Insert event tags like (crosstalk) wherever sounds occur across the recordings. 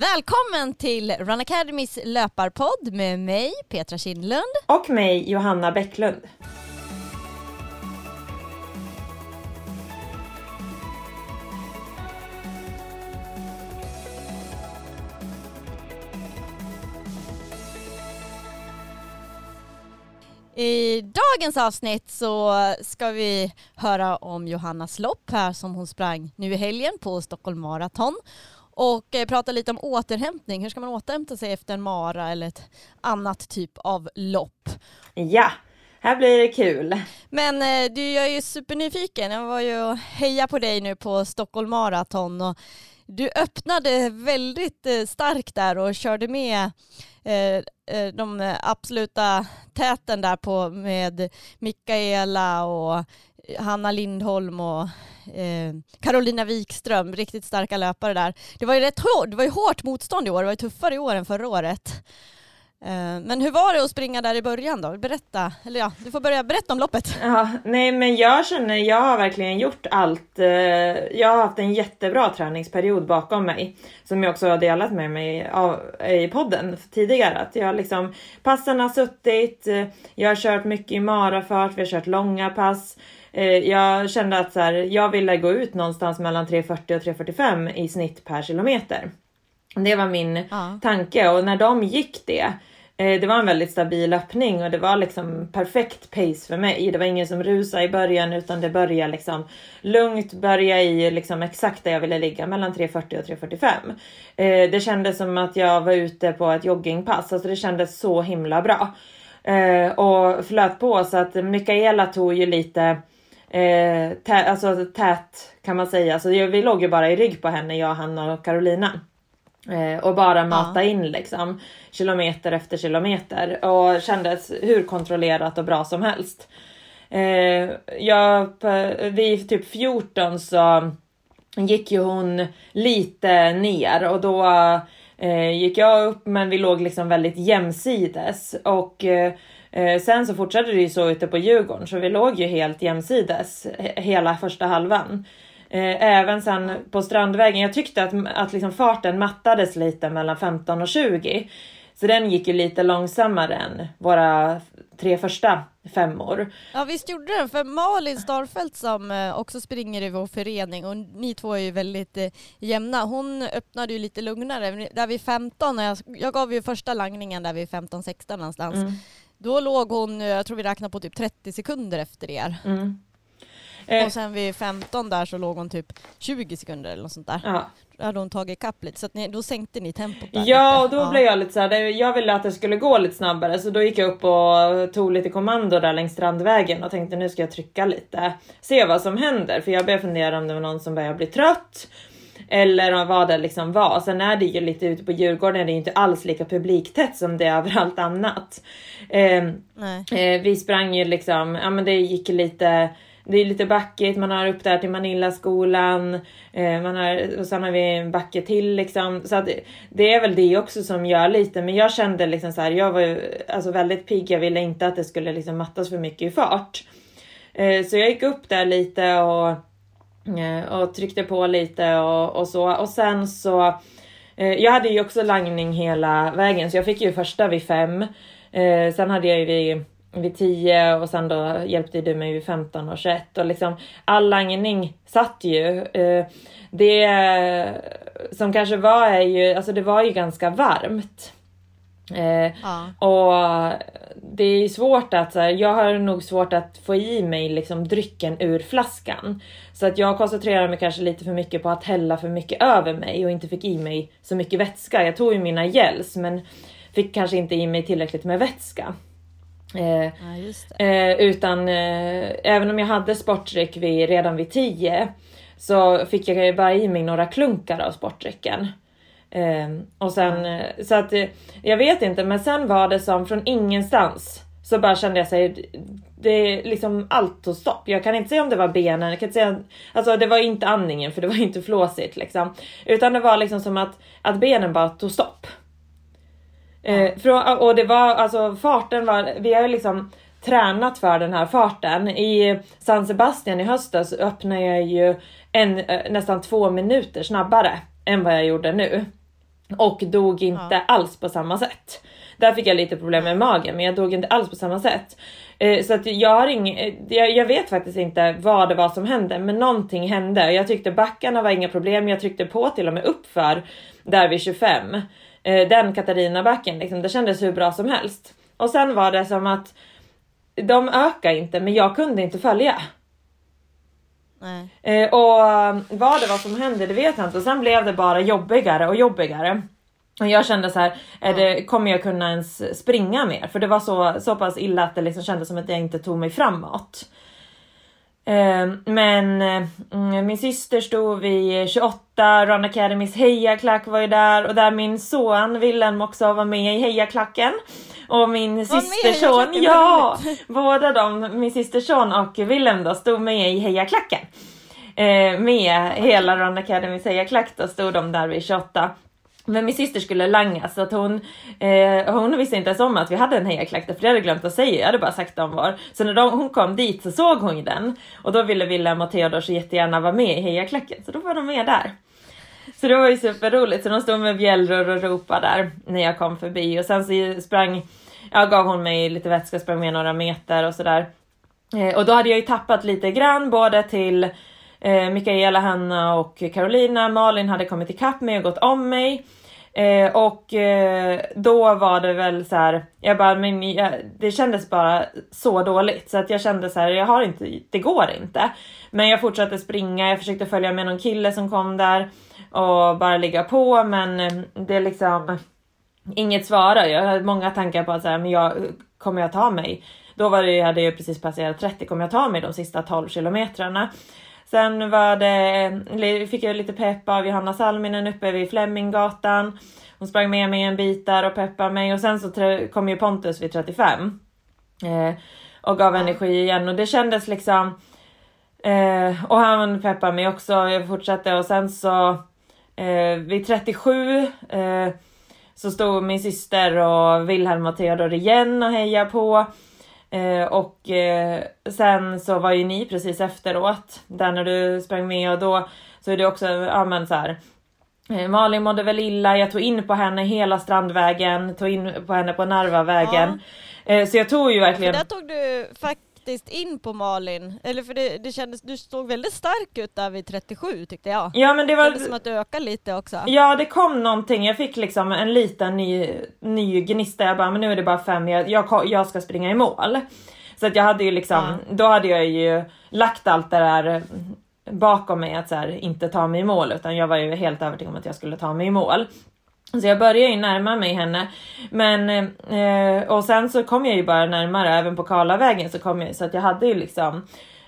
Välkommen till Run Academys löparpodd med mig, Petra Kindlund. Och mig, Johanna Bäcklund. I dagens avsnitt så ska vi höra om Johannas lopp här som hon sprang nu i helgen på Stockholm Marathon och eh, prata lite om återhämtning. Hur ska man återhämta sig efter en mara eller ett annat typ av lopp? Ja, här blir det kul. Men eh, du, jag är ju supernyfiken. Jag var ju och heja på dig nu på Stockholm Marathon och du öppnade väldigt eh, starkt där och körde med de absoluta täten där på med Mikaela och Hanna Lindholm och eh, Carolina Wikström, riktigt starka löpare där. Det var ju rätt hårt, det var ju hårt motstånd i år, det var ju tuffare i år än förra året. Eh, men hur var det att springa där i början då? Berätta, eller ja, du får börja berätta om loppet. Ja, nej men jag känner, jag har verkligen gjort allt. Eh, jag har haft en jättebra träningsperiod bakom mig som jag också har delat med mig av, i podden tidigare. Att jag liksom, passen har suttit, eh, jag har kört mycket i marafart, vi har kört långa pass. Jag kände att så här, jag ville gå ut någonstans mellan 3.40 och 3.45 i snitt per kilometer. Det var min ja. tanke och när de gick det Eh, det var en väldigt stabil öppning och det var liksom perfekt pace för mig. Det var ingen som rusade i början utan det började liksom lugnt, börja i liksom exakt där jag ville ligga mellan 3.40 och 3.45. Eh, det kändes som att jag var ute på ett joggingpass, alltså det kändes så himla bra. Eh, och flöt på så att Mikaela tog ju lite tät, alltså tät kan man säga, så vi låg ju bara i rygg på henne, jag, Hanna och Carolina. Eh, och bara mata ja. in liksom kilometer efter kilometer och kändes hur kontrollerat och bra som helst. Eh, jag, vid typ 14 så gick ju hon lite ner och då eh, gick jag upp men vi låg liksom väldigt jämsides och eh, sen så fortsatte det ju så ute på Djurgården så vi låg ju helt jämsides hela första halvan. Eh, även sen på Strandvägen, jag tyckte att, att liksom farten mattades lite mellan 15 och 20. Så den gick ju lite långsammare än våra tre första femmor. Ja visst gjorde den, för Malin Starfelt som eh, också springer i vår förening och ni två är ju väldigt eh, jämna. Hon öppnade ju lite lugnare. Där vid 15, jag, jag gav ju första langningen där vid 15-16 någonstans. Mm. Då låg hon, jag tror vi räknade på typ 30 sekunder efter er. Mm. Eh. Och sen vid 15 där så låg hon typ 20 sekunder eller något sånt där. Ja. Då hade hon tagit ikapp lite så att ni, då sänkte ni tempot där Ja och då ja. blev jag lite såhär, jag ville att det skulle gå lite snabbare så då gick jag upp och tog lite kommando där längs Strandvägen och tänkte nu ska jag trycka lite. Se vad som händer för jag började fundera om det var någon som började bli trött. Eller vad det liksom var. Sen är det ju lite ute på Djurgården, det är inte alls lika publiktätt som det är överallt annat. Eh, eh, vi sprang ju liksom, ja men det gick lite det är lite backigt, man har upp där till Manillaskolan, eh, man har, och sen har vi en backe till liksom. Så att, det är väl det också som gör lite, men jag kände liksom så här, jag var alltså väldigt pigg, jag ville inte att det skulle liksom mattas för mycket i fart. Eh, så jag gick upp där lite och, eh, och tryckte på lite och, och så. Och sen så, eh, jag hade ju också langning hela vägen, så jag fick ju första vid fem. Eh, sen hade jag ju vid vid 10 och sen då hjälpte du mig vid 15 och 21 och liksom all langning satt ju. Eh, det som kanske var är ju, alltså det var ju ganska varmt. Eh, ja. Och det är svårt att, så här, jag har nog svårt att få i mig liksom drycken ur flaskan. Så att jag koncentrerar mig kanske lite för mycket på att hälla för mycket över mig och inte fick i mig så mycket vätska. Jag tog ju mina gels men fick kanske inte i mig tillräckligt med vätska. Eh, ja, eh, utan eh, även om jag hade sportdryck vid, redan vid 10 så fick jag bara i mig några klunkar av sportdrycken. Eh, och sen, ja. Eh, så att jag vet inte, men sen var det som från ingenstans så bara kände jag sig, det liksom allt tog stopp. Jag kan inte säga om det var benen, jag kan inte säga, alltså det var inte andningen för det var inte flåsigt liksom. Utan det var liksom som att, att benen bara tog stopp. Eh, för, och det var alltså farten var, vi har ju liksom tränat för den här farten. I San Sebastian i höstas öppnade jag ju en, eh, nästan två minuter snabbare än vad jag gjorde nu. och dog inte Ja. alls på samma sätt. Där fick jag lite problem med magen men jag dog inte alls på samma sätt. Eh, Så att jag har ing, eh, jag, jag vet faktiskt inte vad det var som hände men någonting hände. Jag tyckte backarna var inga problem, jag tryckte på till och med uppför där vid 25. Eh, Den Katarinabacken, liksom, det kändes hur bra som helst. Och sen var det som att de ökar inte men jag kunde inte följa. Nej. Eh, och eh, vad det var som hände det vet jag inte och sen blev det bara jobbigare och jobbigare. Och jag kände så här, är det, kommer jag kunna ens springa mer? För det var så, så pass illa att det liksom kändes som att jag inte tog mig framåt. Eh, men eh, min syster stod vid 28, Run Academys hejaklack var ju där och där min son Willem också var med i hejaklacken. Och min systerson, ja! (laughs) Båda de, min systerson och Willem då, stod med i hejaklacken. Eh, med hela Run Academys hejaklack då stod de där vid 28. Men min syster skulle langa så att hon, eh, hon visste inte ens om att vi hade en hejaklack för det hade jag glömt att säga, jag hade bara sagt dem var. Så när de, hon kom dit så såg hon ju den och då ville Wilhelm och Theodor så jättegärna vara med i hejaklacken så då var de med där. Så det var ju superroligt så de stod med bjällror och ropade där när jag kom förbi och sen så sprang, ja gav hon mig lite vätska, sprang med några meter och sådär. Eh, och då hade jag ju tappat lite grann både till eh, Mikaela, Hanna och Carolina. Malin hade kommit ikapp mig och gått om mig. Eh, och eh, då var det väl så här, jag bara, men jag, det kändes bara så dåligt så att jag kände så här, jag har inte, det går inte. Men jag fortsatte springa, jag försökte följa med någon kille som kom där och bara ligga på men eh, det är liksom inget svara. Jag hade många tankar på att så här, men jag kommer jag ta mig? Då var det, jag hade jag precis passerat 30, kommer jag ta mig de sista 12 kilometrarna? Sen var det, fick jag lite pepp av Johanna Salminen uppe vid Fleminggatan. Hon sprang med mig en bit där och peppade mig och sen så kom ju Pontus vid 35. Eh, och gav energi igen och det kändes liksom eh, och han peppade mig också. Jag fortsatte och sen så eh, vid 37 eh, så stod min syster och Wilhelm och Theodor igen och hejade på. Eh, och eh, sen så var ju ni precis efteråt, där när du sprang med och då så är det också, ja men så här. eh, Malin mådde väl illa, jag tog in på henne hela Strandvägen, tog in på henne på Narvavägen. Eh, så jag tog ju För verkligen... där tog du faktiskt in på Malin, eller för det, det kändes, du såg väldigt stark ut där vid 37 tyckte jag. Ja men det Det var... kändes som att du ökade lite också. Ja det kom någonting, jag fick liksom en liten ny, ny gnista, jag bara men nu är det bara fem, jag, jag, jag ska springa i mål. Så att jag hade ju liksom, då hade jag ju lagt allt det där bakom mig att så här, inte ta mig i mål utan jag var ju helt övertygad om att jag skulle ta mig i mål. Så jag började ju närma mig henne. Men eh, och sen så kom jag ju bara närmare, även på Karlavägen så kom jag så att jag hade ju liksom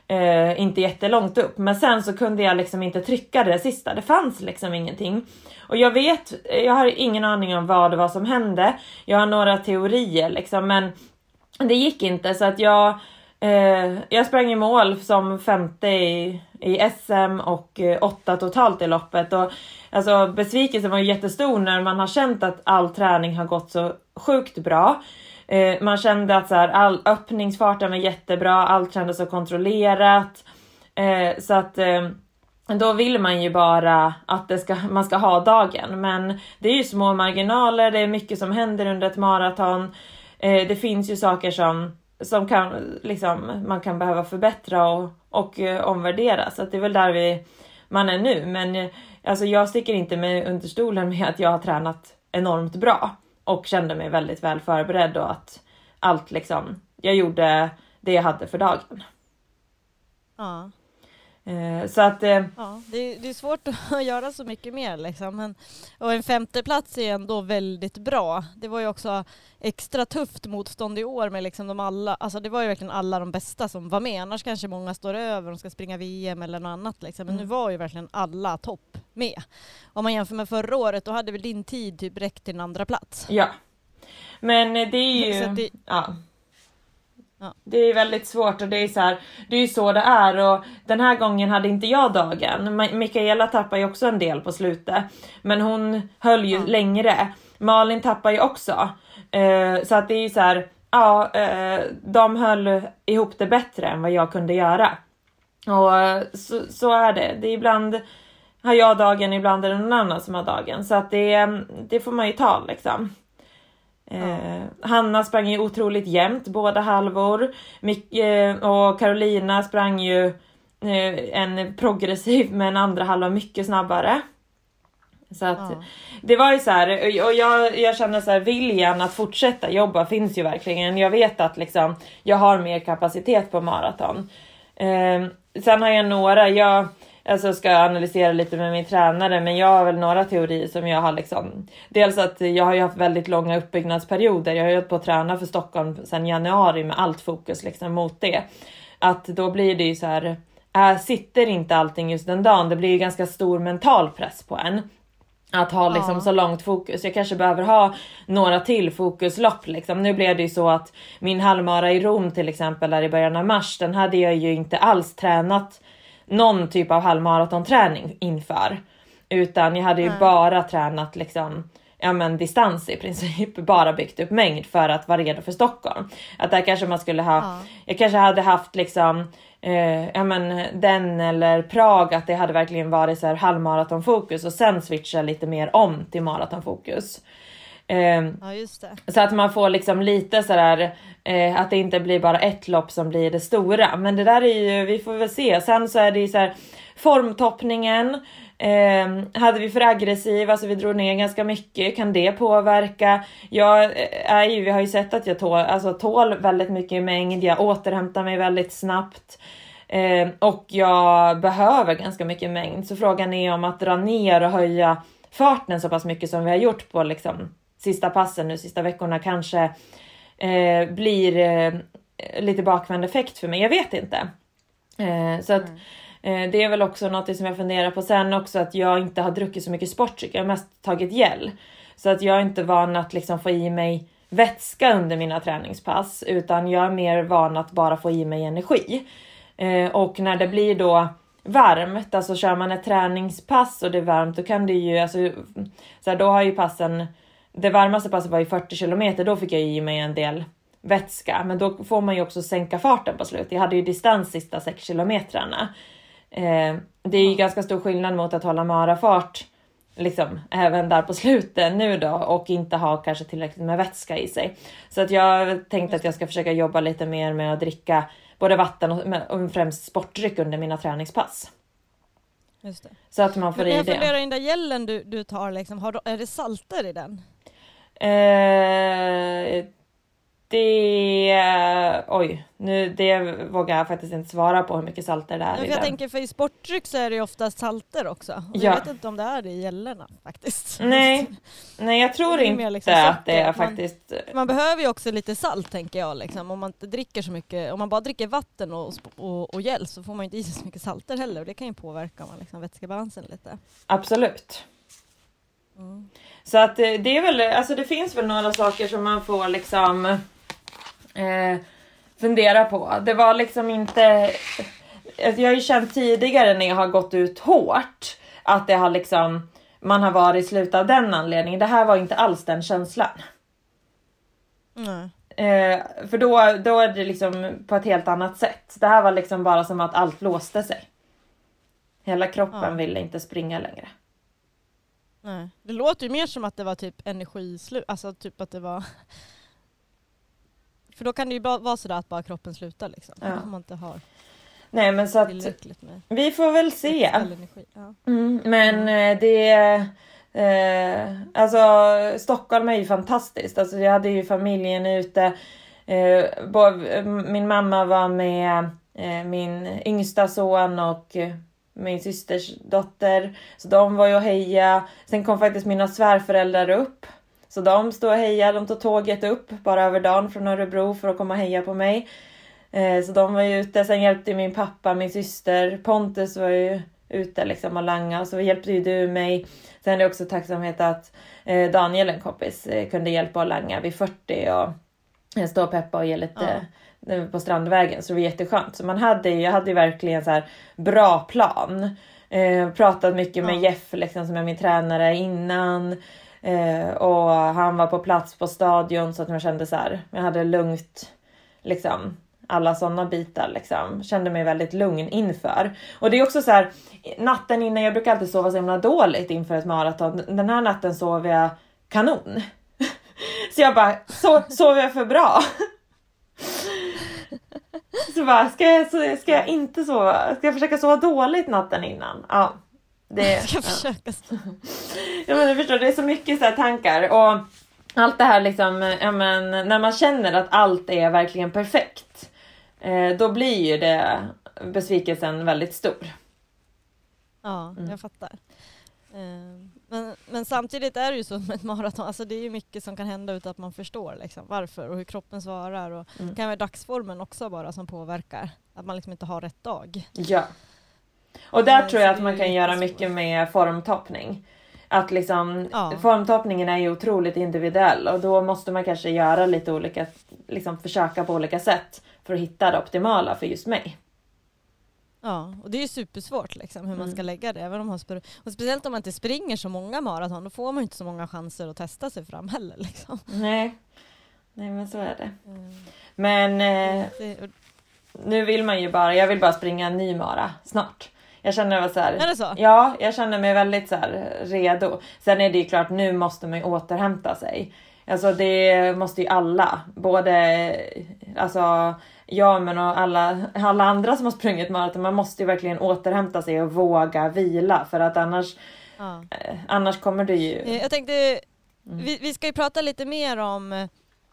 eh, inte jättelångt upp. Men sen så kunde jag liksom inte trycka det sista, det fanns liksom ingenting. Och jag vet, jag har ingen aning om vad det var som hände. Jag har några teorier liksom men det gick inte så att jag Eh, jag sprang i mål som femte i, i SM och eh, åtta totalt i loppet. Och, alltså, besvikelsen var ju jättestor när man har känt att all träning har gått så sjukt bra. Eh, man kände att så här, all öppningsfarten var jättebra, allt kändes så kontrollerat. Eh, så att eh, då vill man ju bara att det ska, man ska ha dagen. Men det är ju små marginaler, det är mycket som händer under ett maraton. Eh, det finns ju saker som som kan, liksom, man kan behöva förbättra och, och eh, omvärdera. Så att det är väl där vi, man är nu. Men eh, alltså, jag sticker inte med under stolen med att jag har tränat enormt bra och kände mig väldigt väl förberedd och att allt liksom, jag gjorde det jag hade för dagen. Ja. Eh, så att eh, Ja, det, det är svårt att (laughs) göra så mycket mer liksom. Men, och en femteplats är ändå väldigt bra. Det var ju också extra tufft motstånd i år med liksom de alla, alltså det var ju verkligen alla de bästa som var med. Annars kanske många står över, de ska springa VM eller något annat liksom. Men Mm. nu var ju verkligen alla topp med. Om man jämför med förra året, då hade väl din tid typ räckt till en andra plats. ja. Men eh, det är ju, det- ja. Ja. Det är väldigt svårt och det är så här, det är ju så det är och den här gången hade inte jag dagen. Mikaela tappar ju också en del på slutet, men hon höll ju Ja. längre. Malin tappar ju också, eh, så att det är ju så här, ja, eh, de höll ihop det bättre än vad jag kunde göra. Och eh, så, så är det. Det är ibland har jag dagen, ibland är det någon annan som har dagen. Så att det, det får man ju ta liksom. Eh, Hanna sprang ju otroligt jämnt båda halvor. Mik eh, och Carolina sprang ju eh, en progressiv (laughs) men andra halva mycket snabbare. Så att ja. det var ju så här, och jag, jag känner så här, viljan att fortsätta jobba finns ju verkligen. Jag vet att liksom, jag har mer kapacitet på maraton. Eh, sen har jag några, jag alltså ska analysera lite med min tränare, men jag har väl några teorier som jag har liksom. Dels att jag har ju haft väldigt långa uppbyggnadsperioder. Jag har ju hållit på att träna för Stockholm sedan januari med allt fokus liksom mot det. Att då blir det ju så här. Äh, sitter inte allting just den dagen, det blir ju ganska stor mental press på en. Att ha liksom ja. så långt fokus. Jag kanske behöver ha några till fokuslopp. Liksom. Nu blev det ju så att min halvmara i Rom till exempel där i början av mars, den hade jag ju inte alls tränat någon typ av halvmaratonträning inför. Utan jag hade ju mm. bara tränat liksom ja men distans i princip, (laughs) bara byggt upp mängd för att vara redo för Stockholm. Att där kanske man skulle ha, ja. jag kanske hade haft liksom eh, ja men den eller Prag, att det hade verkligen varit så här halvmaratonfokus och sen switcha lite mer om till maratonfokus. Eh, ja, så att man får liksom lite sådär eh, att det inte blir bara ett lopp som blir det stora. Men det där är ju, vi får väl se. Sen så är det ju så här formtoppningen. Eh, hade vi för aggressiv, alltså vi drog ner ganska mycket, kan det påverka? Jag eh, är ju, vi har ju sett att jag tål, alltså tål väldigt mycket i mängd, jag återhämtar mig väldigt snabbt. Eh, och jag behöver ganska mycket mängd, så frågan är om att dra ner och höja farten så pass mycket som vi har gjort på liksom sista passen nu, sista veckorna kanske eh, blir eh, lite bakvänd effekt för mig. Jag vet inte. Eh, så att mm. eh, det är väl också något som jag funderar på sen också att jag inte har druckit så mycket sportdryck. Jag har mest tagit gel så att jag är inte van att liksom få i mig vätska under mina träningspass utan jag är mer van att bara få i mig energi. Eh, och när det blir då varmt, alltså kör man ett träningspass och det är varmt, då kan det ju, alltså, så här, då har ju passen det varmaste passet var ju 40 kilometer, då fick jag i mig en del vätska, men då får man ju också sänka farten på slutet. Jag hade ju distans sista 6 kilometrarna. Eh, det är ju ganska stor skillnad mot att hålla marafart liksom även där på slutet nu då och inte ha kanske tillräckligt med vätska i sig. Så att jag tänkte att jag ska försöka jobba lite mer med att dricka både vatten och, främst sportdryck under mina träningspass. Just det. Så att man får Men i jag det. Jag funderar, den där gällen du, du tar, liksom, har, är det salter i den? Eh, det... Oj, nu, det vågar jag faktiskt inte svara på hur mycket salter det är ja, i Jag den. tänker för i sportdryck så är det ju oftast salter också. Ja. Jag vet inte om det är det i gällorna faktiskt. (laughs) Nej, Nej jag tror inte liksom att det är man, faktiskt... Man behöver ju också lite salt tänker jag. Liksom. Om man inte dricker så mycket, om man bara dricker vatten och, och, och gel så får man inte i sig så mycket salter heller och det kan ju påverka man liksom, vätskebalansen lite. Absolut. Mm. Så att eh, det är väl, alltså det finns väl några saker som man får liksom eh, fundera på. Det var liksom inte, jag har ju känt tidigare när jag har gått ut hårt att det har liksom, man har varit i slutet av den anledningen. Det här var inte alls den känslan. Mm. Eh, för då, då är det liksom på ett helt annat sätt. Det här var liksom bara som att allt låste sig. Hela kroppen ja. ville inte springa längre. Nej. Det låter ju mer som att det var typ energislut, alltså typ att det var... (laughs) För då kan det ju vara sådär att bara kroppen slutar liksom. Ja. Om man inte har Nej men så att vi får väl se. Ja. Mm, men mm. det eh, alltså Stockholm är ju fantastiskt. Alltså jag hade ju familjen ute. Eh, min mamma var med eh, min yngsta son och min systers dotter. Så de var ju och heja. Sen kom faktiskt mina svärföräldrar upp. Så de stod och hejade. De tog tåget upp bara över dagen från Örebro för att komma och heja på mig. Eh, så de var ju ute. Sen hjälpte min pappa, min syster. Pontus var ju ute liksom och langa. Så hjälpte ju du mig. Sen är det också tacksamhet att eh, Daniel, en kompis, eh, kunde hjälpa och langa vid 40 och stå och peppa och ge lite ja på Strandvägen så det var jätteskönt. Så man hade, jag hade ju verkligen så här bra plan. Eh, pratat mycket med Jeff liksom, som är min tränare innan. Eh, och han var på plats på stadion så att man kände så här, jag hade lugnt liksom alla sådana bitar liksom. Kände mig väldigt lugn inför. Och det är också så här, natten innan, jag brukar alltid sova så himla dåligt inför ett maraton. Den här natten sov jag kanon. (laughs) Så jag bara, så, sover jag för bra? (laughs) Så bara, ska jag, ska jag inte sova? Ska jag försöka sova dåligt natten innan? Ja. Det, (laughs) ska jag försöka ja men du förstår, det är så mycket så tankar och allt det här liksom, ja men när man känner att allt är verkligen perfekt. Eh, då blir ju det besvikelsen väldigt stor. Ja, mm. jag fattar. Eh, men, men samtidigt är det ju så med ett maraton, alltså det är ju mycket som kan hända utan att man förstår liksom varför och hur kroppen svarar. Och mm. Det kan vara dagsformen också bara som påverkar, att man liksom inte har rätt dag. Ja. Och där tror jag att man kan göra mycket med formtoppning. Att liksom, ja. formtoppningen är ju otroligt individuell och då måste man kanske göra lite olika, liksom försöka på olika sätt för att hitta det optimala för just mig. Ja, och det är ju supersvårt liksom, hur mm. man ska lägga det. Även om man och speciellt om man inte springer så många maraton, då får man inte så många chanser att testa sig fram heller. Liksom. Nej. Nej, men så är det. Mm. Men eh, nu vill man ju bara, jag vill bara springa en ny mara snart. Jag känner mig så här, Är det så? Ja, jag känner mig väldigt så här, redo. Sen är det ju klart, nu måste man ju återhämta sig. Alltså det måste ju alla, både alltså jag men och alla, alla andra som har sprungit maraton, man måste ju verkligen återhämta sig och våga vila för att annars, ja. eh, annars kommer du ju... Eh, jag tänkte, mm. vi, vi ska ju prata lite mer om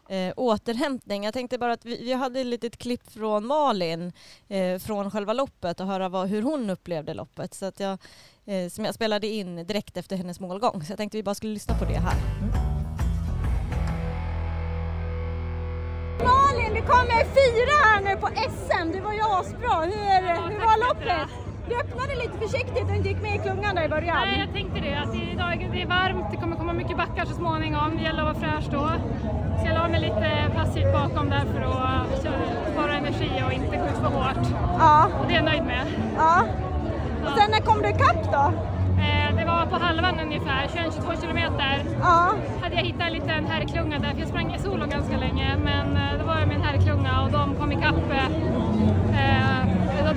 eh, återhämtning. Jag tänkte bara att vi, vi hade ett litet klipp från Malin eh, från själva loppet och höra vad, hur hon upplevde loppet. Så att jag, eh, som jag spelade in direkt efter hennes målgång. Så jag tänkte vi bara skulle lyssna på det här. Mm. Malin, du kommer fyra här nu på SM. Det var ju asbra. Hur, hur var loppet? Du öppnade lite försiktigt och inte gick med i klungan där i början. Nej, jag tänkte det. Att idag, det är varmt, det kommer komma mycket backar så småningom. Det gäller att vara fräsch då. Så jag la mig lite passivt bakom där för att spara energi och inte gå ut för hårt. Ja. Och det är jag nöjd med. Ja. Och sen när kom du ikapp då? Eh, det var på halvan ungefär, 21-22 kilometer. Ja. Hade jag hittat en liten herrklunga där, för jag sprang i solo ganska länge, men eh, då var jag med en herrklunga och de kom ikapp eh, eh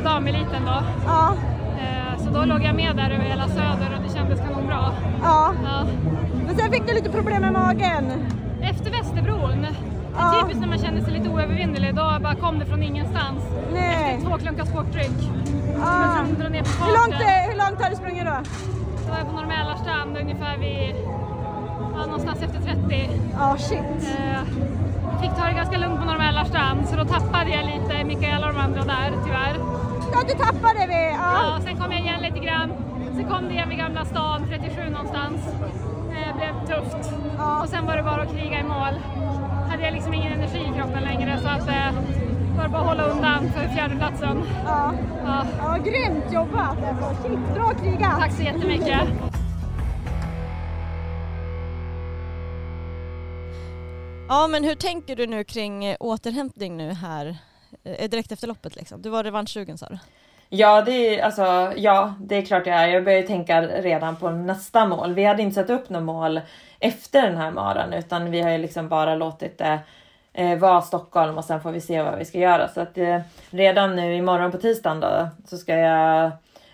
dameliten då. Ja. Eh, så då låg jag med där över hela söder och det kändes kanonbra. Ja. ja. Men sen fick du lite problem med magen? Efter Västerbron. Det är typiskt när man känner sig lite oövervinnelig, då bara kom det från ingenstans. Nej. Efter två klunkar sportdryck. Ja. Hur långt, hur långt har du sprungit då? Då var jag på Norra Mälarstrand ungefär vid, ja, någonstans efter 30. Ja, oh, shit. Eh, fick ta det ganska lugnt på Norra Mälarstrand så då tappade jag lite Mikaela och de andra där tyvärr. Ja, du tappade vi. Ja. ja, sen kom jag igen lite grann. Sen kom det igen vid Gamla stan, 37 någonstans. Det eh, blev tufft. Ja. Och sen var det bara att kriga i mål. Hade jag liksom ingen energi i kroppen längre så att eh, var bara att hålla undan för fjärdeplatsen. Ja. Ja. ja, grymt jobbat! Shit, bra krigat! Tack så jättemycket! Ja, men hur tänker du nu kring återhämtning nu här eh, direkt efter loppet? Liksom? Du var revanschsugen sa du? Ja det, är, alltså, ja, det är klart jag är. Jag börjar tänka redan på nästa mål. Vi hade inte satt upp något mål efter den här maran utan vi har ju liksom bara låtit det eh, vara Stockholm och sen får vi se vad vi ska göra. Så att eh, redan nu imorgon på tisdagen då så ska jag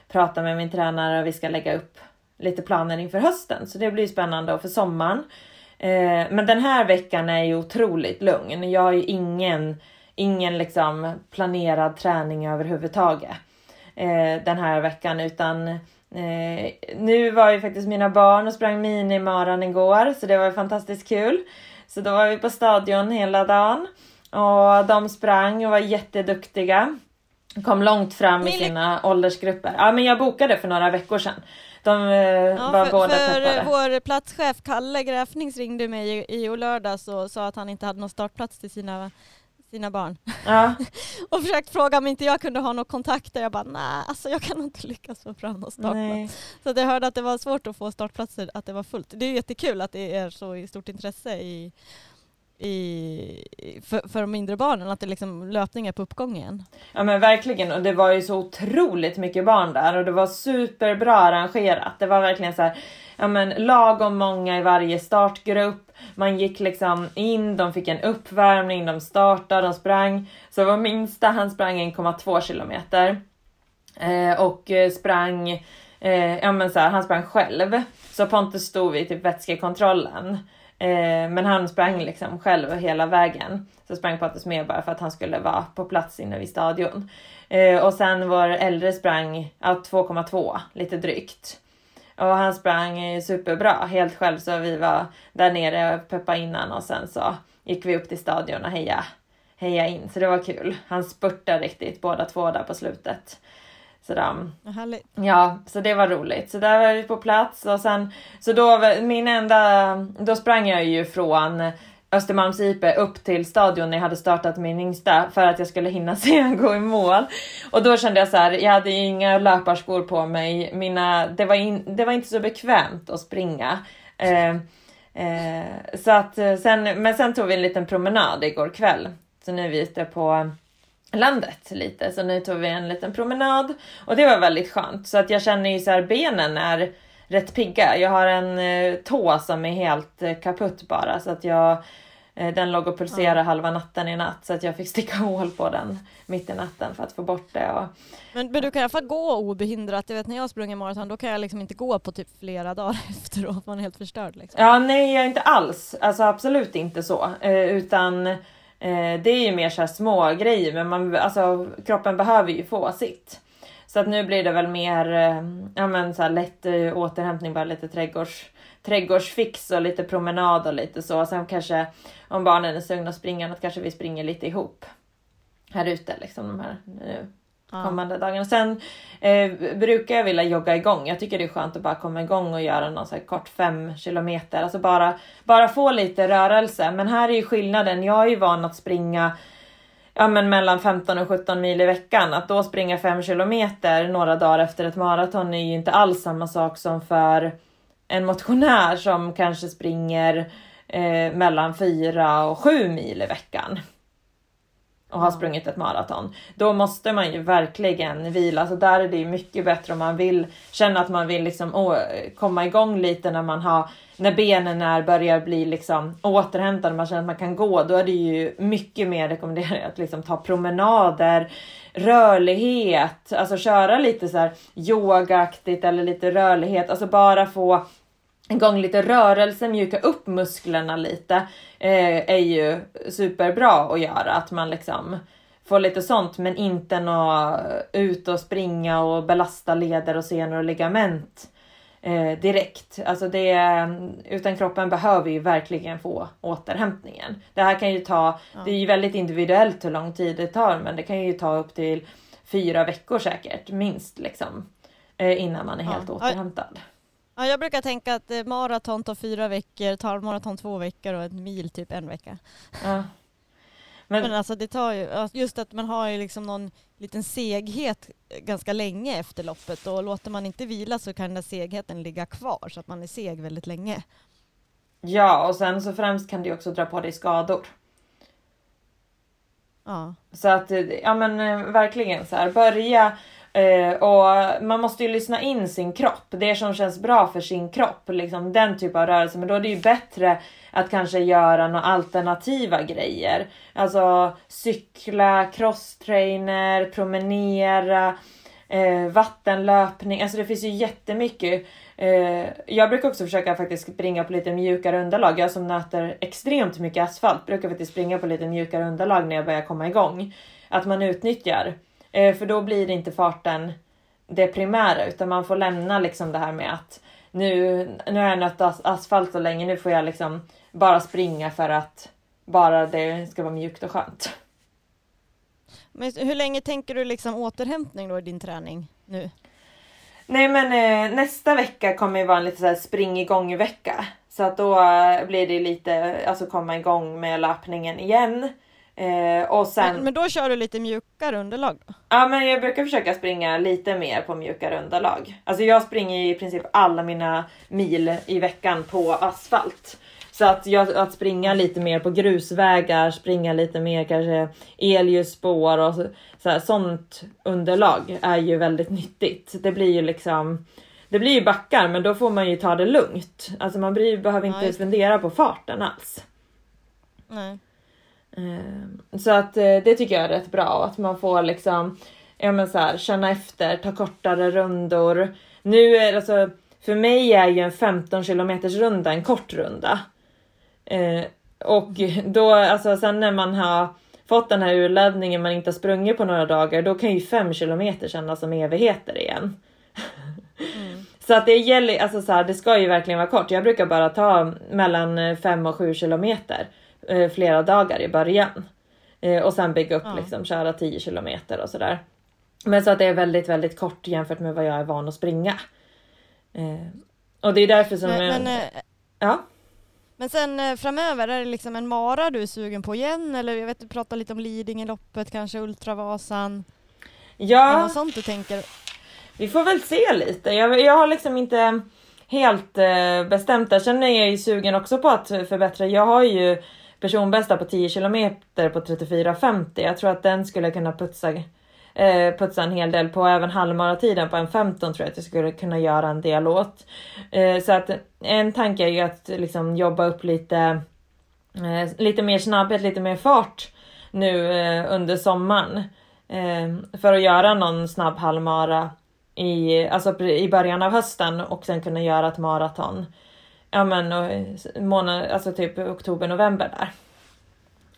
prata med min tränare och vi ska lägga upp lite planer inför hösten. Så det blir spännande och för sommaren. Eh, men den här veckan är ju otroligt lugn. Jag har ju ingen, ingen liksom planerad träning överhuvudtaget eh, den här veckan utan eh, nu var ju faktiskt mina barn och sprang minimaran igår så det var fantastiskt kul. Så då var vi på stadion hela dagen och de sprang och var jätteduktiga. Kom långt fram i sina åldersgrupper. Ja, men jag bokade för några veckor sedan. De eh, ja, var för, båda för peppade. Vår platschef Kalle Gräfnings ringde mig i, i lördags och sa att han inte hade någon startplats till sina sina barn. Ja. (laughs) och försökt fråga om inte jag kunde ha någon kontakt Jag bara nej, alltså jag kan inte (laughs) lyckas få fram någon startplats. Så jag hörde att det var svårt att få startplatser, att det var fullt. Det är jättekul att det är så stort intresse i, i, för, för de mindre barnen, att det liksom löpningar på uppgången? Ja men verkligen och det var ju så otroligt mycket barn där och det var superbra arrangerat. Det var verkligen så här, ja men lagom många i varje startgrupp. Man gick liksom in, de fick en uppvärmning, de startade, de sprang. Så var minsta han sprang 1,2 kilometer. Eh, och eh, sprang, eh, ja men så här, han sprang själv. Så Pontus stod vid typ vätskekontrollen. Eh, men han sprang liksom själv hela vägen. Så sprang Pontus med bara för att han skulle vara på plats inne vid stadion. Eh, och sen vår äldre sprang ja, 2,2 lite drygt. Och han sprang superbra helt själv så vi var där nere och peppade innan och sen så gick vi upp till stadion och hejade heja in. Så det var kul. Han spurtade riktigt båda två där på slutet. Så, där, ja, så det var roligt. Så där var vi på plats och sen så då min enda, då sprang jag ju från Östermalms IP upp till stadion när jag hade startat min yngsta för att jag skulle hinna (laughs) se han gå i mål. Och då kände jag så här, jag hade ju inga löparskor på mig. Mina, det, var in, det var inte så bekvämt att springa. Eh, eh, så att sen, men sen tog vi en liten promenad igår kväll. Så nu är vi ute på landet lite. Så nu tog vi en liten promenad och det var väldigt skönt. Så att jag känner ju så här benen är rätt pigga. Jag har en eh, tå som är helt eh, kaputt bara så att jag eh, den låg och pulserade ja. halva natten i natt så att jag fick sticka (laughs) hål på den mitt i natten för att få bort det. Och... Men, men du kan i alla fall gå obehindrat. Jag vet när jag sprungit maraton då kan jag liksom inte gå på typ flera dagar (laughs) efteråt. Man är helt förstörd. Liksom. Ja nej jag är inte alls. Alltså absolut inte så. Utan Eh, det är ju mer så här små grejer men man, alltså, kroppen behöver ju få sitt. Så att nu blir det väl mer eh, ja, men så här lätt eh, återhämtning, bara lite trädgårds, trädgårdsfix och lite promenad och lite så. Sen kanske om barnen är sugna att springa, något kanske vi springer lite ihop här ute liksom de här nu kommande ja. dagarna. Sen eh, brukar jag vilja jogga igång. Jag tycker det är skönt att bara komma igång och göra någon så här kort fem kilometer. Alltså bara, bara få lite rörelse. Men här är ju skillnaden. Jag är ju van att springa ja, men mellan 15 och 17 mil i veckan. Att då springa fem kilometer några dagar efter ett maraton är ju inte alls samma sak som för en motionär som kanske springer eh, mellan 4 och 7 mil i veckan och har sprungit ett maraton. Då måste man ju verkligen vila. Så där är det ju mycket bättre om man vill känna att man vill liksom å, komma igång lite när man har när benen är, börjar bli liksom återhämtade, man känner att man kan gå, då är det ju mycket mer rekommenderat att liksom ta promenader, rörlighet, alltså köra lite så här yogaaktigt eller lite rörlighet, alltså bara få igång lite rörelse, mjuka upp musklerna lite eh, är ju superbra att göra. Att man liksom får lite sånt men inte nå ut och springa och belasta leder och senor och ligament eh, direkt. Alltså det, utan kroppen behöver ju verkligen få återhämtningen. Det här kan ju ta, ja. det är ju väldigt individuellt hur lång tid det tar men det kan ju ta upp till fyra veckor säkert minst liksom eh, innan man är ja. helt återhämtad. Ja, jag brukar tänka att eh, maraton tar fyra veckor, tar maraton två veckor och ett mil typ en vecka. Ja. Men, Men alltså det tar ju, just att man har ju liksom någon liten seghet ganska länge efter loppet och låter man inte vila så kan den där segheten ligga kvar så att man är seg väldigt länge. Ja, och sen så främst kan det också dra på dig skador. Ja. Så att, ja men eh, verkligen så här, börja Eh, och man måste ju lyssna in sin kropp, det som känns bra för sin kropp, liksom den typen av rörelse. Men då är det ju bättre att kanske göra några alternativa grejer. Alltså cykla, crosstrainer, promenera, eh, vattenlöpning. Alltså det finns ju jättemycket. Eh, jag brukar också försöka faktiskt springa på lite mjukare underlag. Jag som nöter extremt mycket asfalt brukar faktiskt springa på lite mjukare underlag när jag börjar komma igång. Att man utnyttjar Eh, för då blir inte farten det primära utan man får lämna liksom det här med att nu, nu har jag nött asfalt så länge, nu får jag liksom bara springa för att bara det ska vara mjukt och skönt. Men hur länge tänker du liksom återhämtning då i din träning nu? Nej men eh, nästa vecka kommer ju vara en lite så här spring igång vecka. Så att då eh, blir det lite, alltså komma igång med löpningen igen. Eh, och sen... men, men då kör du lite mjukare underlag? Då? Ja, men jag brukar försöka springa lite mer på mjukare underlag. Alltså jag springer i princip alla mina mil i veckan på asfalt. Så att, jag, att springa lite mer på grusvägar, springa lite mer kanske elljusspår och så, så här, sånt underlag är ju väldigt nyttigt. Det blir ju liksom det blir ju backar men då får man ju ta det lugnt. Alltså man blir, behöver inte ja, fundera på farten alls. Nej. Eh, så att eh, det tycker jag är rätt bra att man får liksom ja men så här, känna efter, ta kortare rundor. Nu är alltså, för mig är ju en 15 kilometers runda en kort runda. Eh, och då, alltså sen när man har fått den här urladdningen man inte har sprungit på några dagar, då kan ju 5 kilometer kännas som evigheter igen. Mm. (laughs) så att det gäller, alltså så här, det ska ju verkligen vara kort. Jag brukar bara ta mellan 5 och 7 kilometer eh, flera dagar i början. Eh, och sen bygga upp ja. liksom, köra 10 kilometer och sådär. Men så att det är väldigt, väldigt kort jämfört med vad jag är van att springa. Eh, och det är därför som... Men, jag, men, eh, ja. men sen eh, framöver, är det liksom en mara du är sugen på igen? Eller jag vet du pratar lite om Lidingöloppet, kanske Ultravasan? Ja. Är det något sånt du tänker? Vi får väl se lite. Jag, jag har liksom inte helt eh, bestämt det. Sen är jag ju sugen också på att förbättra. Jag har ju personbästa på 10 kilometer på 34.50. Jag tror att den skulle kunna putsa eh, putsa en hel del på. Även halvmaratiden på en 15 tror jag att jag skulle kunna göra en del åt. Eh, så att en tanke är ju att liksom jobba upp lite, eh, lite mer snabbhet, lite mer fart nu eh, under sommaren. Eh, för att göra någon snabb halvmara i, alltså i början av hösten och sen kunna göra ett maraton. Ja men månad, alltså typ oktober, november där.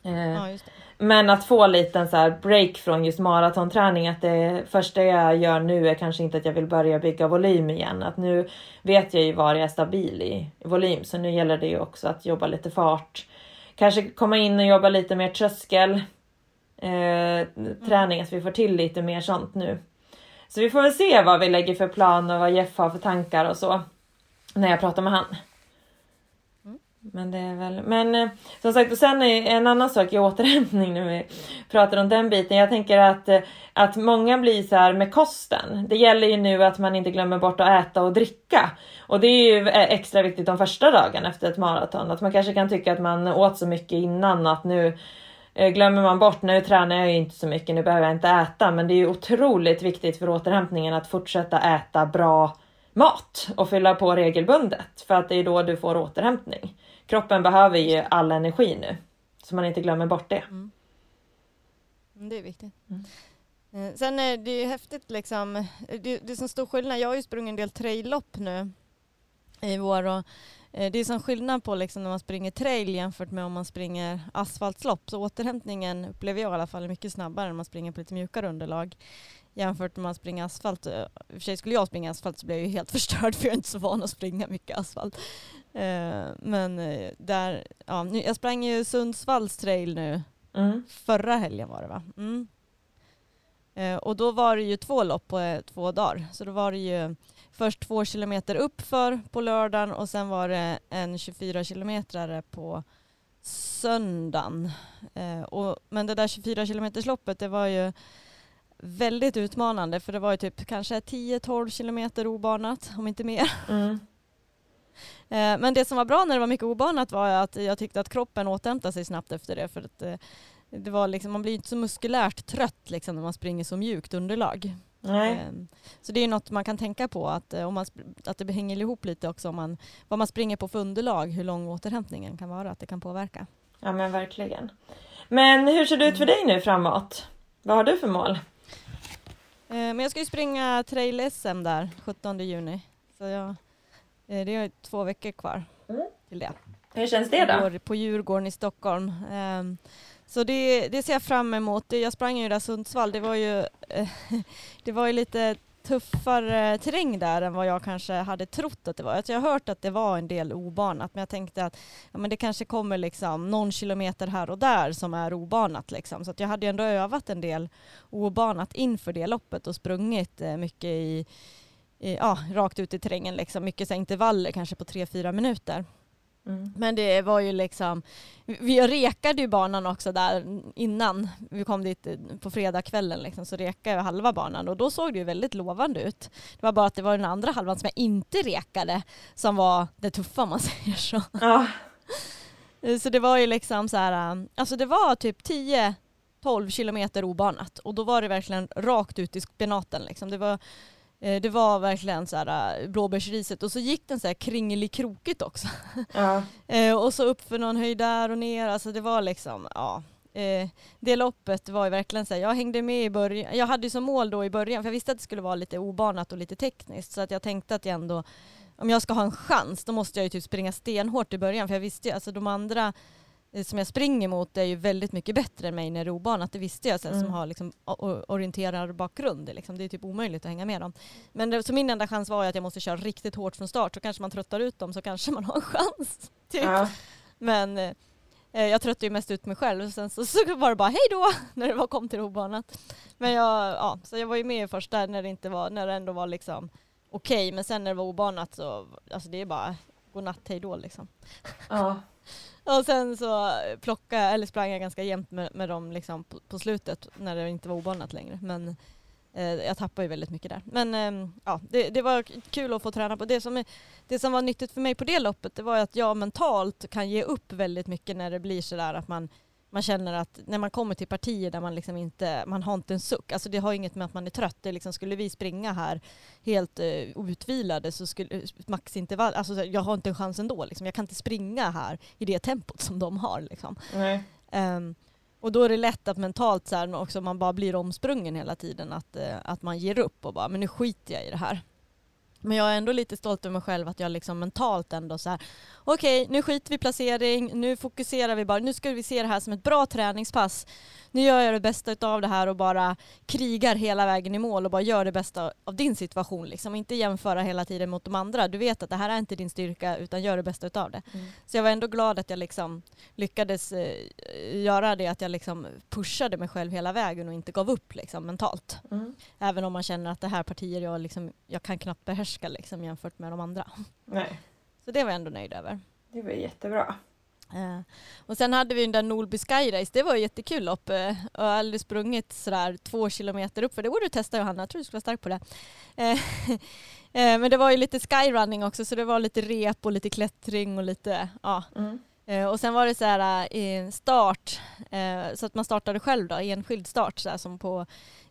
Eh, ja, men att få lite så här break från just maratonträning, att det första jag gör nu är kanske inte att jag vill börja bygga volym igen. Att nu vet jag ju var jag är stabil i volym, så nu gäller det ju också att jobba lite fart. Kanske komma in och jobba lite mer tröskel. Eh, träning, att vi får till lite mer sånt nu. Så vi får väl se vad vi lägger för plan och vad Jeff har för tankar och så. När jag pratar med han. Men det är väl, men eh, som sagt och sen är en annan sak i återhämtning när vi pratar om den biten. Jag tänker att, eh, att många blir så här med kosten. Det gäller ju nu att man inte glömmer bort att äta och dricka. Och det är ju eh, extra viktigt de första dagarna efter ett maraton. Att man kanske kan tycka att man åt så mycket innan att nu eh, glömmer man bort, nu tränar jag ju inte så mycket, nu behöver jag inte äta. Men det är ju otroligt viktigt för återhämtningen att fortsätta äta bra mat och fylla på regelbundet för att det är då du får återhämtning kroppen behöver ju all energi nu. Så man inte glömmer bort det. Mm. mm det är viktigt. Mm. Eh, sen är det ju häftigt liksom, det, det är som stor skillnad, jag har ju sprungit en del traillopp nu i vår och eh, det är som skillnad på liksom när man springer trail jämfört med om man springer asfaltslopp. Så återhämtningen upplever jag i alla fall är mycket snabbare när man springer på lite mjukare underlag jämfört med att man springer asfalt. I och för sig skulle jag springa asfalt så blir jag ju helt (laughs) förstörd för jag är inte så van att springa mycket asfalt. Eh, men eh, där, ja, jag sprang ju Sundsvalls trail nu mm. förra helgen var det va? Mm. Eh, och då var det ju två lopp på två dagar. Så då var det ju först två kilometer uppför på lördagen och sen var det en 24 kilometrare på söndagen. och, men det där 24 kilometersloppet det var ju väldigt utmanande för det var ju typ kanske 10-12 kilometer obanat om inte mer. Mm. Eh, men det som var bra när det var mycket obanat var att jag tyckte att kroppen återhämtade sig snabbt efter det. För att eh, det var liksom, man blir inte så muskulärt trött liksom när man springer så mjukt underlag. Nej. Ehm, så det är något man kan tänka på att, eh, om man, att det hänger ihop lite också om man, vad man springer på för underlag, hur lång återhämtningen kan vara, att det kan påverka. Ja men verkligen. Men hur ser det ut för dig nu framåt? Vad har du för mål? Men jag ska ju springa trail-SM där 17 juni. Så jag det är två veckor kvar mm. till det. Hur känns det då? Går på Djurgården i Stockholm. Ehm, så det, det ser jag fram emot. Jag sprang ju där Sundsvall. Det var ju, (laughs) det var ju lite tuffare terräng där än vad jag kanske hade trott att det var. Jag har hört att det var en del obanat men jag tänkte att ja, men det kanske kommer liksom någon kilometer här och där som är obanat. Liksom. Så jag hade ändå övat en del obanat inför det loppet och sprungit eh, mycket i ja, rakt ut i terrängen, liksom. mycket så intervaller kanske på tre fyra minuter. Mm. Men det var ju liksom, vi rekade ju banan också där innan vi kom dit på fredagskvällen liksom, så rekade jag halva banan och då såg det ju väldigt lovande ut. Det var bara att det var den andra halvan som jag inte rekade som var det tuffa om man (laughs) säger så. Ja. Eh, Så det var ju liksom så här, eh, alltså det var typ 10-12 kilometer obanat och då var det verkligen rakt ut i spenaten liksom. Det var, eh, det var verkligen så här eh, blåbärsriset och så gick den så här kringelikrokigt också. (laughs) Ja. Eh, och så upp för någon höjd där och ner, alltså det var liksom, ja. Eh, det loppet var ju verkligen så här, jag hängde med i början, jag hade ju som mål då i början, för jag visste att det skulle vara lite obanat och lite tekniskt, så att jag tänkte att jag ändå, om jag ska ha en chans, då måste jag ju typ springa stenhårt i början, för jag visste ju, alltså de andra eh, som jag springer mot är ju väldigt mycket bättre än mig när det är obanat, det visste jag sen Mm. som har liksom orienterarbakgrund, liksom. det är typ omöjligt att hänga med dem. Men det, så min enda chans var ju att jag måste köra riktigt hårt från start, så kanske man tröttar ut dem så kanske man har en chans. (laughs) Typ. Ja. Men eh, jag tröttade ju mest ut mig själv. Sen så, så var det bara hej då (laughs) när det var, kom till obanat. Men jag, ja, så jag var ju med först där när det, inte var, när det ändå var liksom okej. Men sen när det var obanat så alltså det är bara godnatt, hej då liksom. Ja. Och sen så plockade, eller sprang jag ganska jämnt med, med dem liksom på, på slutet när det inte var obanat längre. Men eh, jag tappade ju väldigt mycket där. Men eh, ja, det, det var kul att få träna på. Det som, är, det som var nyttigt för mig på det loppet det var ju att jag mentalt kan ge upp väldigt mycket när det blir sådär att man man känner att när man kommer till partier där man liksom inte, man har inte en suck, alltså det har inget med att man är trött, det liksom, skulle vi springa här helt uh, utvilade så skulle maxintervall, alltså jag har inte en chans ändå liksom. jag kan inte springa här i det tempot som de har liksom. Nej. Ehm, och då är det lätt att mentalt så här, också man bara blir omsprungen hela tiden, att, eh, att man ger upp och bara, men nu skiter jag i det här. Men jag är ändå lite stolt över mig själv att jag liksom mentalt ändå så här, okej nu skiter vi placering, nu fokuserar vi bara, nu ska vi se det här som ett bra träningspass. Nu gör jag det bästa av det här och bara krigar hela vägen i mål och bara gör det bästa av din situation. Liksom. Inte jämföra hela tiden mot de andra. Du vet att det här är inte din styrka utan gör det bästa av det. Mm. Så jag var ändå glad att jag liksom lyckades eh, göra det, att jag liksom pushade mig själv hela vägen och inte gav upp liksom, mentalt. Mm. Även om man känner att det här partier jag, liksom, jag kan knappt behärska liksom, jämfört med de andra. Nej. Så det var jag ändå nöjd över. Det var jättebra. Eh, och sen hade vi den där Nolby Sky Race, det var ju jättekul lopp. Och jag har aldrig sprungit sådär två kilometer upp för det borde du testa Johanna, jag tror du skulle vara stark på det. Eh, (laughs) men det var ju lite skyrunning också så det var lite rep och lite klättring och lite, ja. Mm. Och sen var det så här start, så att man startade själv då, enskild start så som på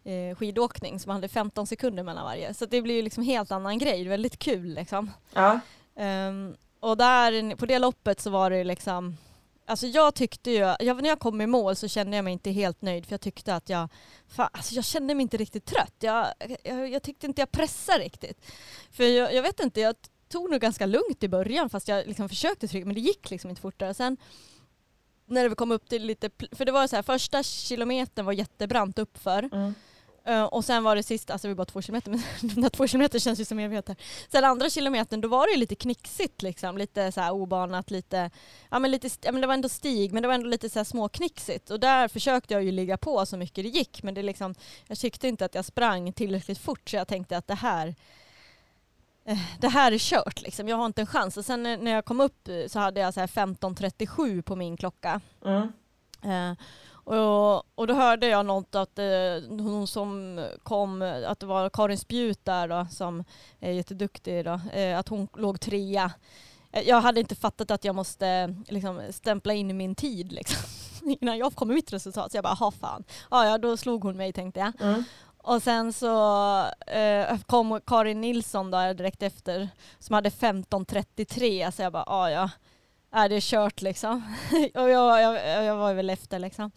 eh, skidåkning, man hade 15 sekunder mellan varje. Så det blir ju liksom helt annan grej, väldigt kul liksom. Ja. Ehm, och där, på det loppet så var det liksom, alltså jag tyckte ju, jag, när jag kom i mål så kände jag mig inte helt nöjd för jag tyckte att jag, fan, alltså jag kände mig inte riktigt trött. Jag, jag, jag tyckte inte jag pressade riktigt. För jag, jag vet inte, jag tog nog ganska lugnt i början fast jag liksom försökte trycka men det gick liksom inte fortare. Sen när det kom upp till lite, för det var så här första kilometern var jättebrant uppför Mm. Eh, och sen var det sista, alltså det var bara två kilometer, men (laughs) de där två kilometer känns ju som evigheter. Sen andra kilometern då var det ju lite knixigt liksom, lite så här obanat, lite, ja men lite, ja men det var ändå stig men det var ändå lite så här småknixigt och där försökte jag ju ligga på så mycket det gick men det liksom, jag tyckte inte att jag sprang tillräckligt fort så jag tänkte att det här eh, det här är kört liksom, jag har inte en chans. Och sen när jag kom upp så hade jag så här 15.37 på min klocka. Mm. Eh, och, och då hörde jag något att eh, hon som kom, att det var Karin Spjut där då, som är jätteduktig då, eh, att hon låg trea. Eh, Jag hade inte fattat att jag måste liksom, stämpla in min tid liksom, (laughs) innan jag kom med mitt resultat. Så jag bara, ha fan. Ja, ja, då slog hon mig tänkte jag. Mm. Och sen så eh, kom Karin Nilsson då direkt efter som hade 15.33 så jag bara, ah, ja, är det kört liksom. (laughs) och jag, jag, jag var väl efter liksom.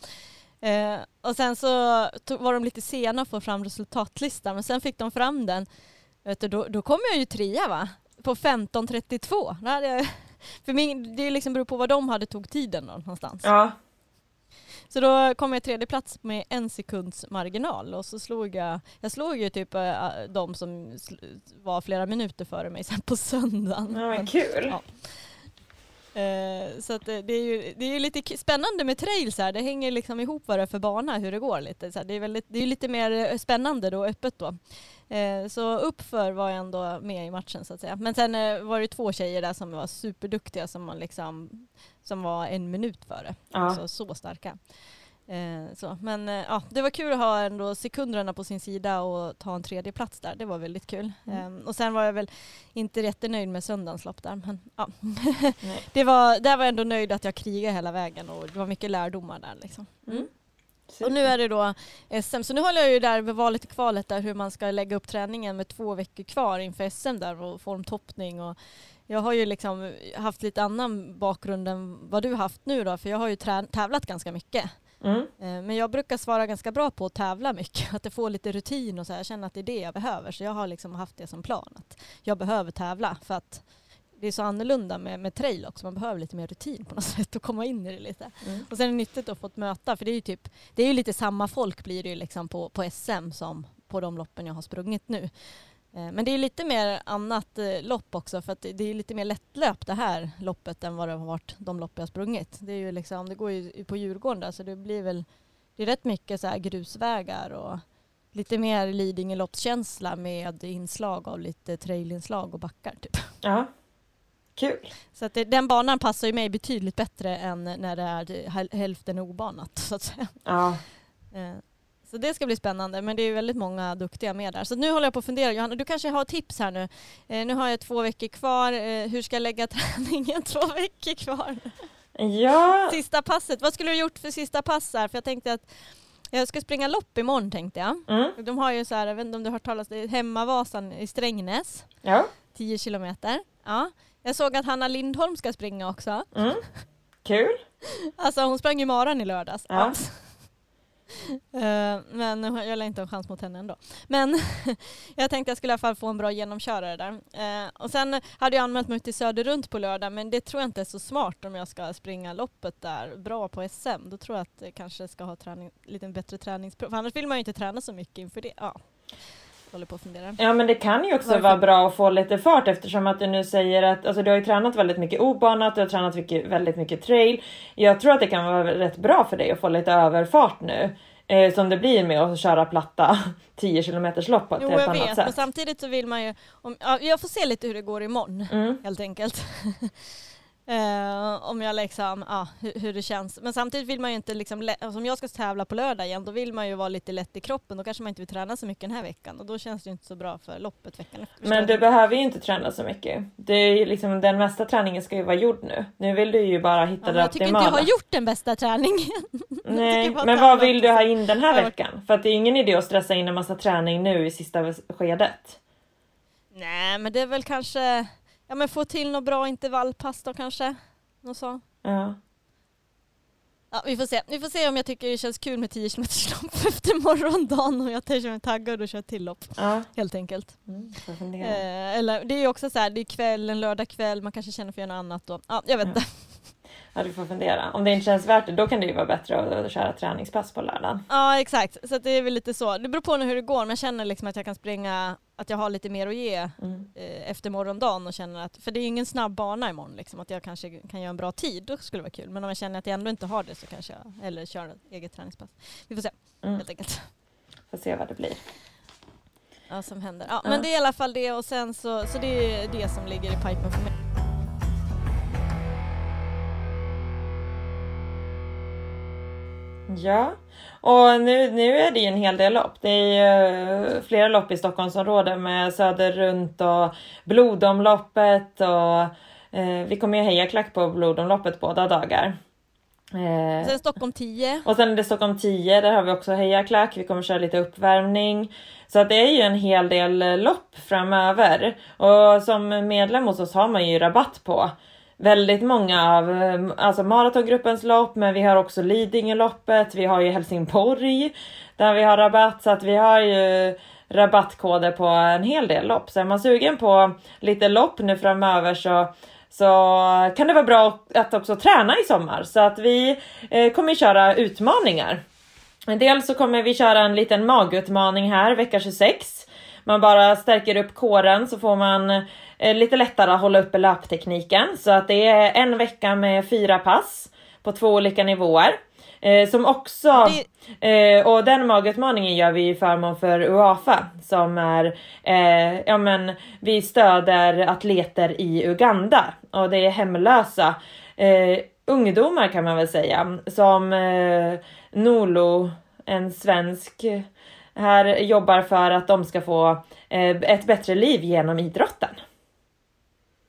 Eh, och sen så var de lite sena att få fram resultatlistan men sen fick de fram den. Vet du, då, då kom jag ju trea va? På 15.32. Då hade jag- (laughs) För min, det liksom beror på vad de hade tog tiden då, någonstans. Ja. Så då kom jag tredje plats med en sekunds marginal och så slog jag, jag slog ju typ äh, de som var flera minuter före mig sen på söndagen. ja, men kul. Ja. Eh, så att det, är ju, det är ju lite spännande med trails här, det hänger liksom ihop vad det är för bana, hur det går lite. Så det, är väldigt, det är lite mer eh, spännande då, öppet då. Eh, så uppför var jag ändå med i matchen så att säga. Men sen eh, var det två tjejer där som var superduktiga som, man liksom, som var en minut före. Ja. Så, så starka. Eh, så. Men eh, ja, det var kul att ha ändå sekunderna på sin sida och ta en tredje plats där. Det var väldigt kul. Mm. Eh, och sen var jag väl inte jättenöjd med söndagens lopp där. Men, ja. (laughs) det var, där var jag ändå nöjd att jag krigade hela vägen och det var mycket lärdomar där. Liksom. Mm. Och nu är det då SM, så nu håller jag ju där vid valet i kvalet där hur man ska lägga upp träningen med två veckor kvar inför SM där och formtoppning och jag har ju liksom haft lite annan bakgrund än vad du haft nu då för jag har ju tävlat ganska mycket. Mm. Eh, men jag brukar svara ganska bra på att tävla mycket, (laughs) att jag får lite rutin och så här. Jag känner att det är det jag behöver så jag har liksom haft det som plan att jag behöver tävla för att det är så annorlunda med, med trail också. Man behöver lite mer rutin på något (laughs) sätt och komma in i det lite. Mm. Och sen är det nyttigt att få möta, för det är ju typ, det är ju lite samma folk blir det ju liksom på, på SM som på de loppen jag har sprungit nu. Eh, men det är lite mer annat eh, lopp också för att det är lite mer lättlöpt det här loppet än vad det har varit de lopp jag sprungit. Det, är ju liksom, det går ju på Djurgården där så det blir väl det är rätt mycket så här grusvägar och lite mer Lidingö-loppskänsla med inslag av lite trailinslag och backar typ. Ja, Kul. Så att det, den banan passar ju mig betydligt bättre än när det är hälften obanat så att säga. Ja. Så det ska bli spännande, men det är väldigt många duktiga med där. Så nu håller jag på att fundera, Johanna, du kanske har tips här nu. Eh, nu har jag två veckor kvar, eh, hur ska jag lägga (laughs) träningen två veckor kvar? Ja. Sista passet, vad skulle du gjort för sista pass här? För jag tänkte att jag ska springa lopp imorgon tänkte jag. Mm. De har ju så här, jag vet inte om du har hört talas om Hemmavasan i Strängnäs. Ja. 10 kilometer. Ja. Jag såg att Hanna Lindholm ska springa också. Mm. Kul. (laughs) Alltså hon sprang ju maran i lördags. Ja. Eh, Eh, men jag lär inte ha en chans mot henne ändå. Men (laughs) jag tänkte jag skulle i alla fall få en bra genomkörare där. Eh, och sen hade jag anmält mig till Söder runt på lördag men det tror jag inte är så smart om jag ska springa loppet där bra på SM. Då tror jag att jag kanske ska ha träning, lite bättre träningsprov. För annars vill man ju inte träna så mycket inför det. Ja håller på att fundera. Ja men det kan ju också Varför? vara bra att få lite fart eftersom att du nu säger att alltså, du har ju tränat väldigt mycket obanat, du har tränat mycket, väldigt mycket trail. Jag tror att det kan vara rätt bra för dig att få lite överfart nu. Eh, som det blir med att köra platta (laughs) 10 km lopp på ett Jo helt annat vet, sätt. men samtidigt så vill man ju, om, ja, jag får se lite hur det går imorgon Mm. helt enkelt. (laughs) Eh, om jag liksom, ja, hur, hur det känns. Men samtidigt vill man ju inte, liksom, alltså, om jag ska tävla på lördag igen, då vill man ju vara lite lätt i kroppen. Då kanske man inte vill träna så mycket den här veckan och då känns det ju inte så bra för loppet veckan efter. Men du behöver ju inte träna så mycket. Det är liksom, den mesta träningen ska ju vara gjord nu. Nu vill du ju bara hitta ja, det jag tycker inte optimala. jag har gjort den bästa träningen. (laughs) Nej, men vad vill du ha in den här veckan? För att det är ingen idé att stressa in en massa träning nu i sista skedet. Nej, men det är väl kanske, ja men få till något bra intervallpass då kanske. Något så. Ja. Ja, vi får se. Vi får se om jag tycker det känns kul med 10 km lopp (laughs) efter morgondagen och jag känner mig taggad och kör till lopp Ja. helt enkelt. Mm. Eh, eller det är ju också så här, det är kväll, en lördag kväll, man kanske känner för att göra något annat då. Ja, jag vet Ja. inte. Ja, du får fundera. Om det inte känns värt det, då kan det ju vara bättre att köra träningspass på lördagen. Ja, exakt. Så det är väl lite så. Det beror på nu hur det går, men jag känner liksom att jag kan springa, att jag har lite mer att ge Mm. eh, efter morgondagen och känner att, för det är ju ingen snabb bana imorgon liksom, att jag kanske kan göra en bra tid, då skulle det vara kul. Men om jag känner att jag ändå inte har det så kanske jag, eller kör ett eget träningspass. Vi får se Mm. helt enkelt. Får se vad det blir. Ja, som händer. Ja, Ja. Men det är i alla fall det och sen så, så det är det som ligger i pipen för mig. Ja, och nu, nu är det ju en hel del lopp. Det är ju eh, flera lopp i Stockholmsområdet med Söderrunt och Blodomloppet och eh, vi kommer ju heja klack på Blodomloppet båda dagar. Eh, Sen Stockholm 10. och sen är det Stockholm 10, där har vi också hejaklack. Vi kommer köra lite uppvärmning. Så att det är ju en hel del eh, lopp framöver. Och som medlem hos oss har man ju rabatt på väldigt många av eh, alltså maratongruppens lopp, men vi har också Lidingöloppet, vi har ju Helsingborg där vi har rabatt, så att vi har ju rabattkoder på en hel del lopp. Så är man sugen på lite lopp nu framöver så så kan det vara bra att också träna i sommar så att vi eh, kommer köra utmaningar. Dels så kommer vi köra en liten magutmaning här vecka 26. Man bara stärker upp kåren så får man eh, lite lättare att hålla uppe löptekniken. Så att det är en vecka med fyra pass på två olika nivåer. Eh, som också, eh, och den magutmaningen gör vi i förmån för UAFA som är, eh, ja men vi stöder atleter i Uganda och det är hemlösa eh, ungdomar kan man väl säga som eh, Nolo, en svensk här jobbar för att de ska få eh, ett bättre liv genom idrotten.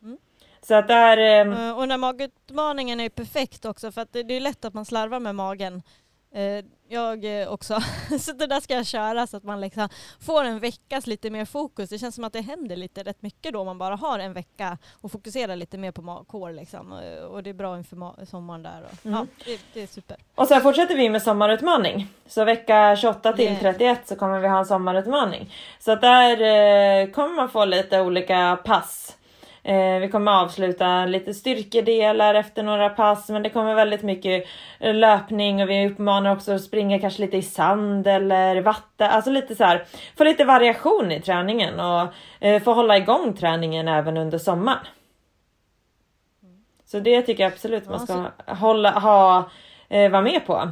Mm. Så att där... Eh, Eh, Och den här magutmaningen är ju perfekt också för att det det är lätt att man slarvar med magen. Eh, Jag eh, också. (laughs) Så det där ska jag köra så att man liksom får en veckas lite mer fokus. Det känns som att det händer lite rätt mycket då man bara har en vecka och fokuserar lite mer på core liksom. Eh, Och det är bra inför ma- sommaren där. Och, Mm. Ja, det, det är super. Och sen fortsätter vi med sommarutmaning. Så vecka 28 till Yeah. 31 så kommer vi ha en sommarutmaning. Så där kommer man få lite olika pass. Eh, vi kommer avsluta lite styrkedelar efter några pass men det kommer väldigt mycket eh, löpning och vi uppmanar också att springa kanske lite i sand eller vatten. Alltså lite så här, få lite variation i träningen och eh, få hålla igång träningen även under sommaren. Så det tycker jag absolut man ska hålla, ha, eh, vara med på.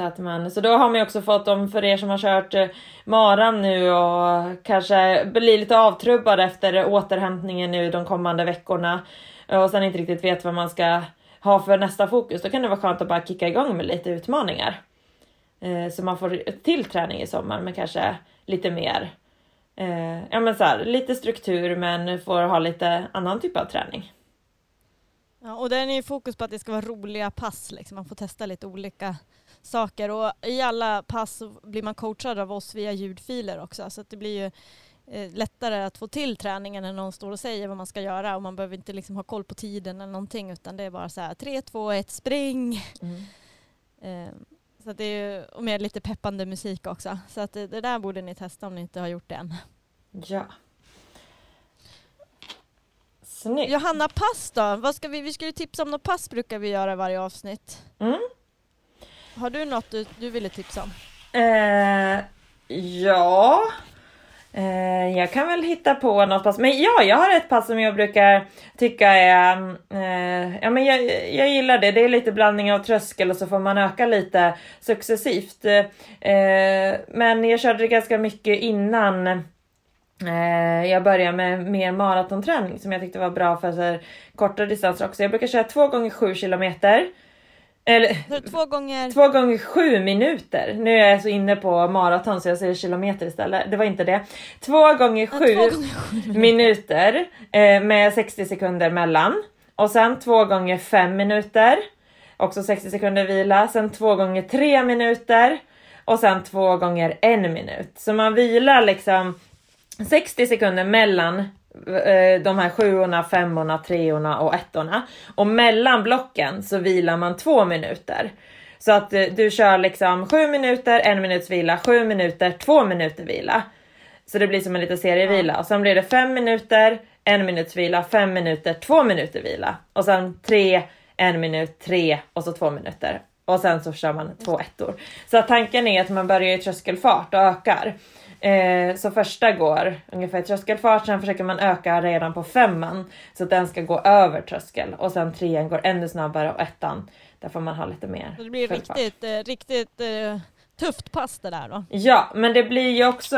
Så, att man, så då har man ju också fått dem, för er som har kört eh, maran nu och kanske blir lite avtrubbade efter återhämtningen nu de kommande veckorna och sen inte riktigt vet vad man ska ha för nästa fokus. Då kan det vara skönt att bara kicka igång med lite utmaningar. Eh, så man får till träning i sommar men kanske lite mer eh, ja men så här, lite struktur men får ha lite annan typ av träning. Ja, och den är ju fokus på att det ska vara roliga pass. Liksom. Man får testa lite olika saker och i alla pass så blir man coachad av oss via ljudfiler också så att det blir ju eh, lättare att få till träningen när någon står och säger vad man ska göra och man behöver inte liksom ha koll på tiden eller någonting utan det är bara så här 3, 2, 1, spring. Eh, så att det är och med lite peppande musik också. Så att det, det där borde ni testa om ni inte har gjort det än. Ja. Snyggt. Johanna, pass då? Vad ska vi, vi ska ju tipsa om något pass brukar vi göra i varje avsnitt. Mm. Har du något du, du ville tipsa om? Eh, ja. Eh, jag kan väl hitta på något pass. Men ja, jag har ett pass som jag brukar tycka är... Eh, ja, men jag, jag gillar det. Det är lite blandning av tröskel och så får man öka lite successivt. Eh, men jag körde det ganska mycket innan eh, jag började med mer maratonträning som jag tyckte var bra för så här, distanser också. Jag brukar köra två gånger sju kilometer. Eller två gånger... Två gånger sju minuter. Nu är jag så inne på maraton så jag säger kilometer istället. Det var inte det. Två gånger Ja, sju två gånger sju. minuter eh, med 60 sekunder mellan. Och sen två gånger fem minuter. Också 60 sekunder vila. Sen två gånger tre minuter. Och sen två gånger en minut. Så man vilar liksom 60 sekunder mellan de här sjuorna, femmorna, treorna och ettorna. Och mellan blocken så vilar man två minuter. Så att eh, du kör liksom sju minuter, en minuts vila, sju minuter, två minuter vila. Så det blir som en liten serievila. Och sen blir det fem minuter, en minuts vila, fem minuter, två minuter vila. Och sen tre, en minut, tre och så två minuter. Och sen så kör man två ettor. Så tanken är att man börjar i tröskelfart och ökar. Eh, så första går ungefär tröskelfart, sen försöker man öka redan på femman så att den ska gå över tröskel och sen trean går ännu snabbare och ettan där får man ha lite mer Så det blir full fart. riktigt, eh, riktigt eh, tufft pass det där då. Ja, men det blir ju också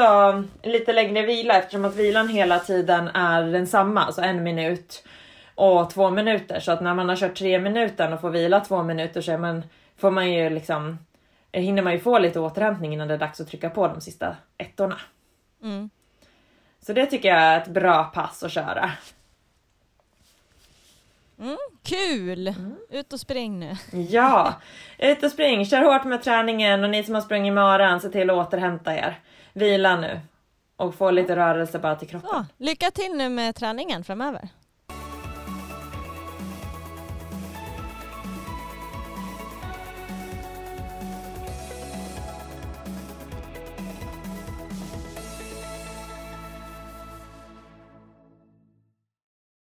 lite längre vila eftersom att vilan hela tiden är densamma, alltså en minut och två minuter. Så att när man har kört tre minuter och får vila två minuter så man, får man ju liksom hinner man ju få lite återhämtning innan det är dags att trycka på de sista ettorna. Mm. Så det tycker jag är ett bra pass att köra. Mm, kul! Ut och spring nu. (laughs) Ja, ut och spring, kör hårt med träningen och ni som har sprungit maran, se till att återhämta er. Vila nu och få lite rörelse bara till kroppen. Så, lycka till nu med träningen framöver.